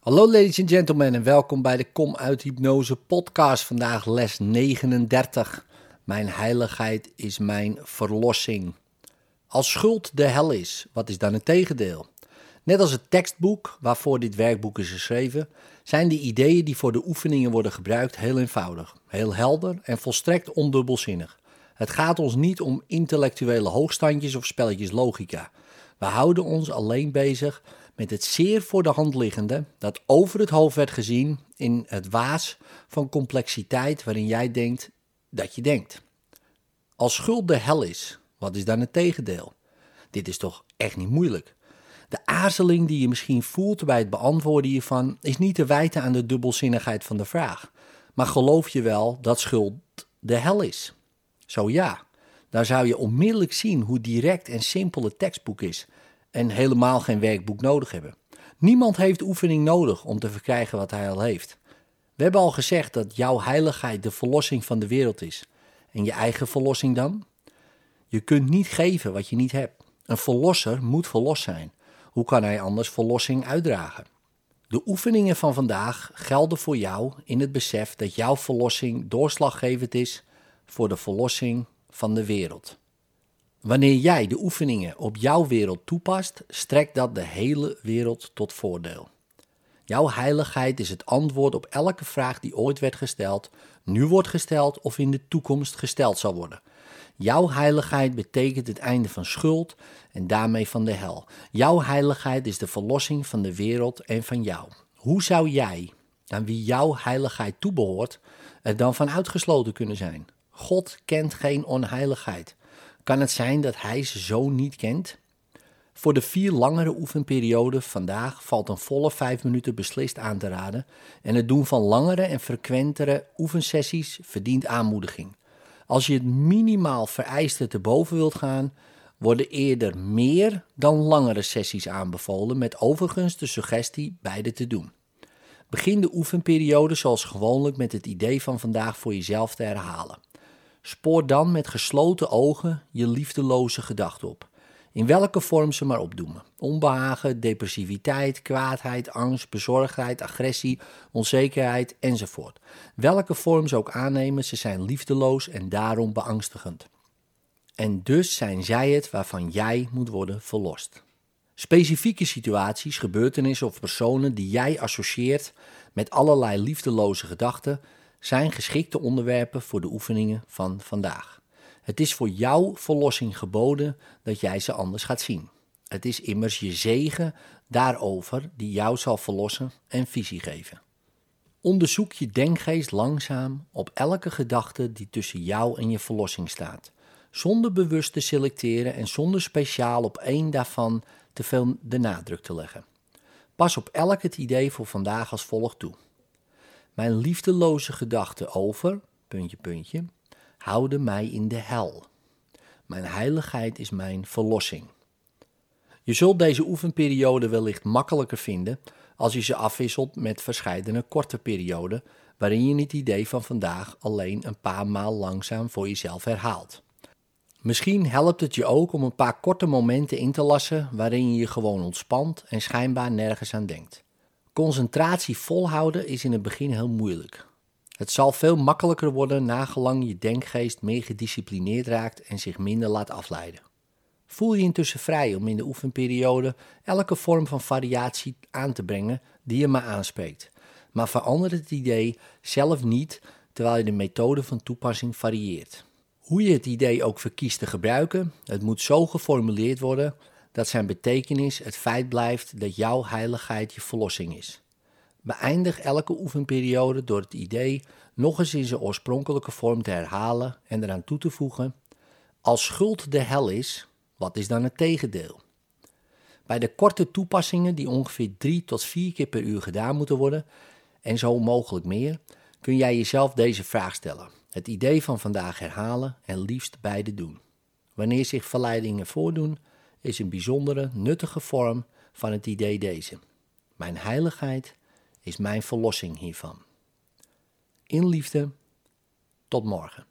Hallo ladies and gentlemen en welkom bij de Kom uit Hypnose podcast. Vandaag les 39. Mijn heiligheid is mijn verlossing. Als schuld de hel is, wat is dan het tegendeel? Net als het tekstboek waarvoor dit werkboek is geschreven, zijn de ideeën die voor de oefeningen worden gebruikt heel eenvoudig, heel helder en volstrekt ondubbelzinnig. Het gaat ons niet om intellectuele hoogstandjes of spelletjes logica. We houden ons alleen bezig met het zeer voor de hand liggende dat over het hoofd werd gezien in het waas van complexiteit waarin jij denkt dat je denkt. Als schuld de hel is, wat is dan het tegendeel? Dit is toch echt niet moeilijk. De aarzeling die je misschien voelt bij het beantwoorden hiervan is niet te wijten aan de dubbelzinnigheid van de vraag. Maar geloof je wel dat schuld de hel is? Zo ja, dan zou je onmiddellijk zien hoe direct en simpel het tekstboek is en helemaal geen werkboek nodig hebben. Niemand heeft oefening nodig om te verkrijgen wat hij al heeft. We hebben al gezegd dat jouw heiligheid de verlossing van de wereld is. En je eigen verlossing dan? Je kunt niet geven wat je niet hebt. Een verlosser moet verlost zijn. Hoe kan hij anders verlossing uitdragen? De oefeningen van vandaag gelden voor jou in het besef dat jouw verlossing doorslaggevend is voor de verlossing van de wereld. Wanneer jij de oefeningen op jouw wereld toepast, strekt dat de hele wereld tot voordeel. Jouw heiligheid is het antwoord op elke vraag die ooit werd gesteld, nu wordt gesteld of in de toekomst gesteld zal worden. Jouw heiligheid betekent het einde van schuld en daarmee van de hel. Jouw heiligheid is de verlossing van de wereld en van jou. Hoe zou jij, aan wie jouw heiligheid toebehoort, er dan van uitgesloten kunnen zijn? God kent geen onheiligheid. Kan het zijn dat hij ze zo niet kent? Voor de vier langere oefenperioden vandaag valt een volle vijf minuten beslist aan te raden en het doen van langere en frequentere oefensessies verdient aanmoediging. Als je het minimaal vereiste te boven wilt gaan, worden eerder meer dan langere sessies aanbevolen, met overigens de suggestie beide te doen. Begin de oefenperiode zoals gewoonlijk met het idee van vandaag voor jezelf te herhalen. Spoor dan met gesloten ogen je liefdeloze gedachten op. In welke vorm ze maar opdoemen. Onbehagen, depressiviteit, kwaadheid, angst, bezorgdheid, agressie, onzekerheid enzovoort. Welke vorm ze ook aannemen, ze zijn liefdeloos en daarom beangstigend. En dus zijn zij het waarvan jij moet worden verlost. Specifieke situaties, gebeurtenissen of personen die jij associeert met allerlei liefdeloze gedachten zijn geschikte onderwerpen voor de oefeningen van vandaag. Het is voor jouw verlossing geboden dat jij ze anders gaat zien. Het is immers je zegen daarover die jou zal verlossen en visie geven. Onderzoek je denkgeest langzaam op elke gedachte die tussen jou en je verlossing staat, zonder bewust te selecteren en zonder speciaal op één daarvan te veel de nadruk te leggen. Pas op elk het idee voor vandaag als volgt toe. Mijn liefdeloze gedachten over, puntje, puntje, houden mij in de hel. Mijn heiligheid is mijn verlossing. Je zult deze oefenperiode wellicht makkelijker vinden als je ze afwisselt met verscheidene korte perioden, waarin je het idee van vandaag alleen een paar maal langzaam voor jezelf herhaalt. Misschien helpt het je ook om een paar korte momenten in te lassen waarin je je gewoon ontspant en schijnbaar nergens aan denkt. Concentratie volhouden is in het begin heel moeilijk. Het zal veel makkelijker worden nagelang je denkgeest meer gedisciplineerd raakt en zich minder laat afleiden. Voel je intussen vrij om in de oefenperiode elke vorm van variatie aan te brengen die je maar aanspreekt. Maar verander het idee zelf niet terwijl je de methode van toepassing varieert. Hoe je het idee ook verkiest te gebruiken, het moet zo geformuleerd worden dat zijn betekenis het feit blijft dat jouw heiligheid je verlossing is. Beëindig elke oefenperiode door het idee nog eens in zijn oorspronkelijke vorm te herhalen en eraan toe te voegen: Als schuld de hel is, wat is dan het tegendeel? Bij de korte toepassingen, die ongeveer drie tot vier keer per uur gedaan moeten worden, en zo mogelijk meer, kun jij jezelf deze vraag stellen. Het idee van vandaag herhalen en liefst beide doen. Wanneer zich verleidingen voordoen, is een bijzondere, nuttige vorm van het idee deze. Mijn heiligheid is mijn verlossing hiervan. In liefde, tot morgen.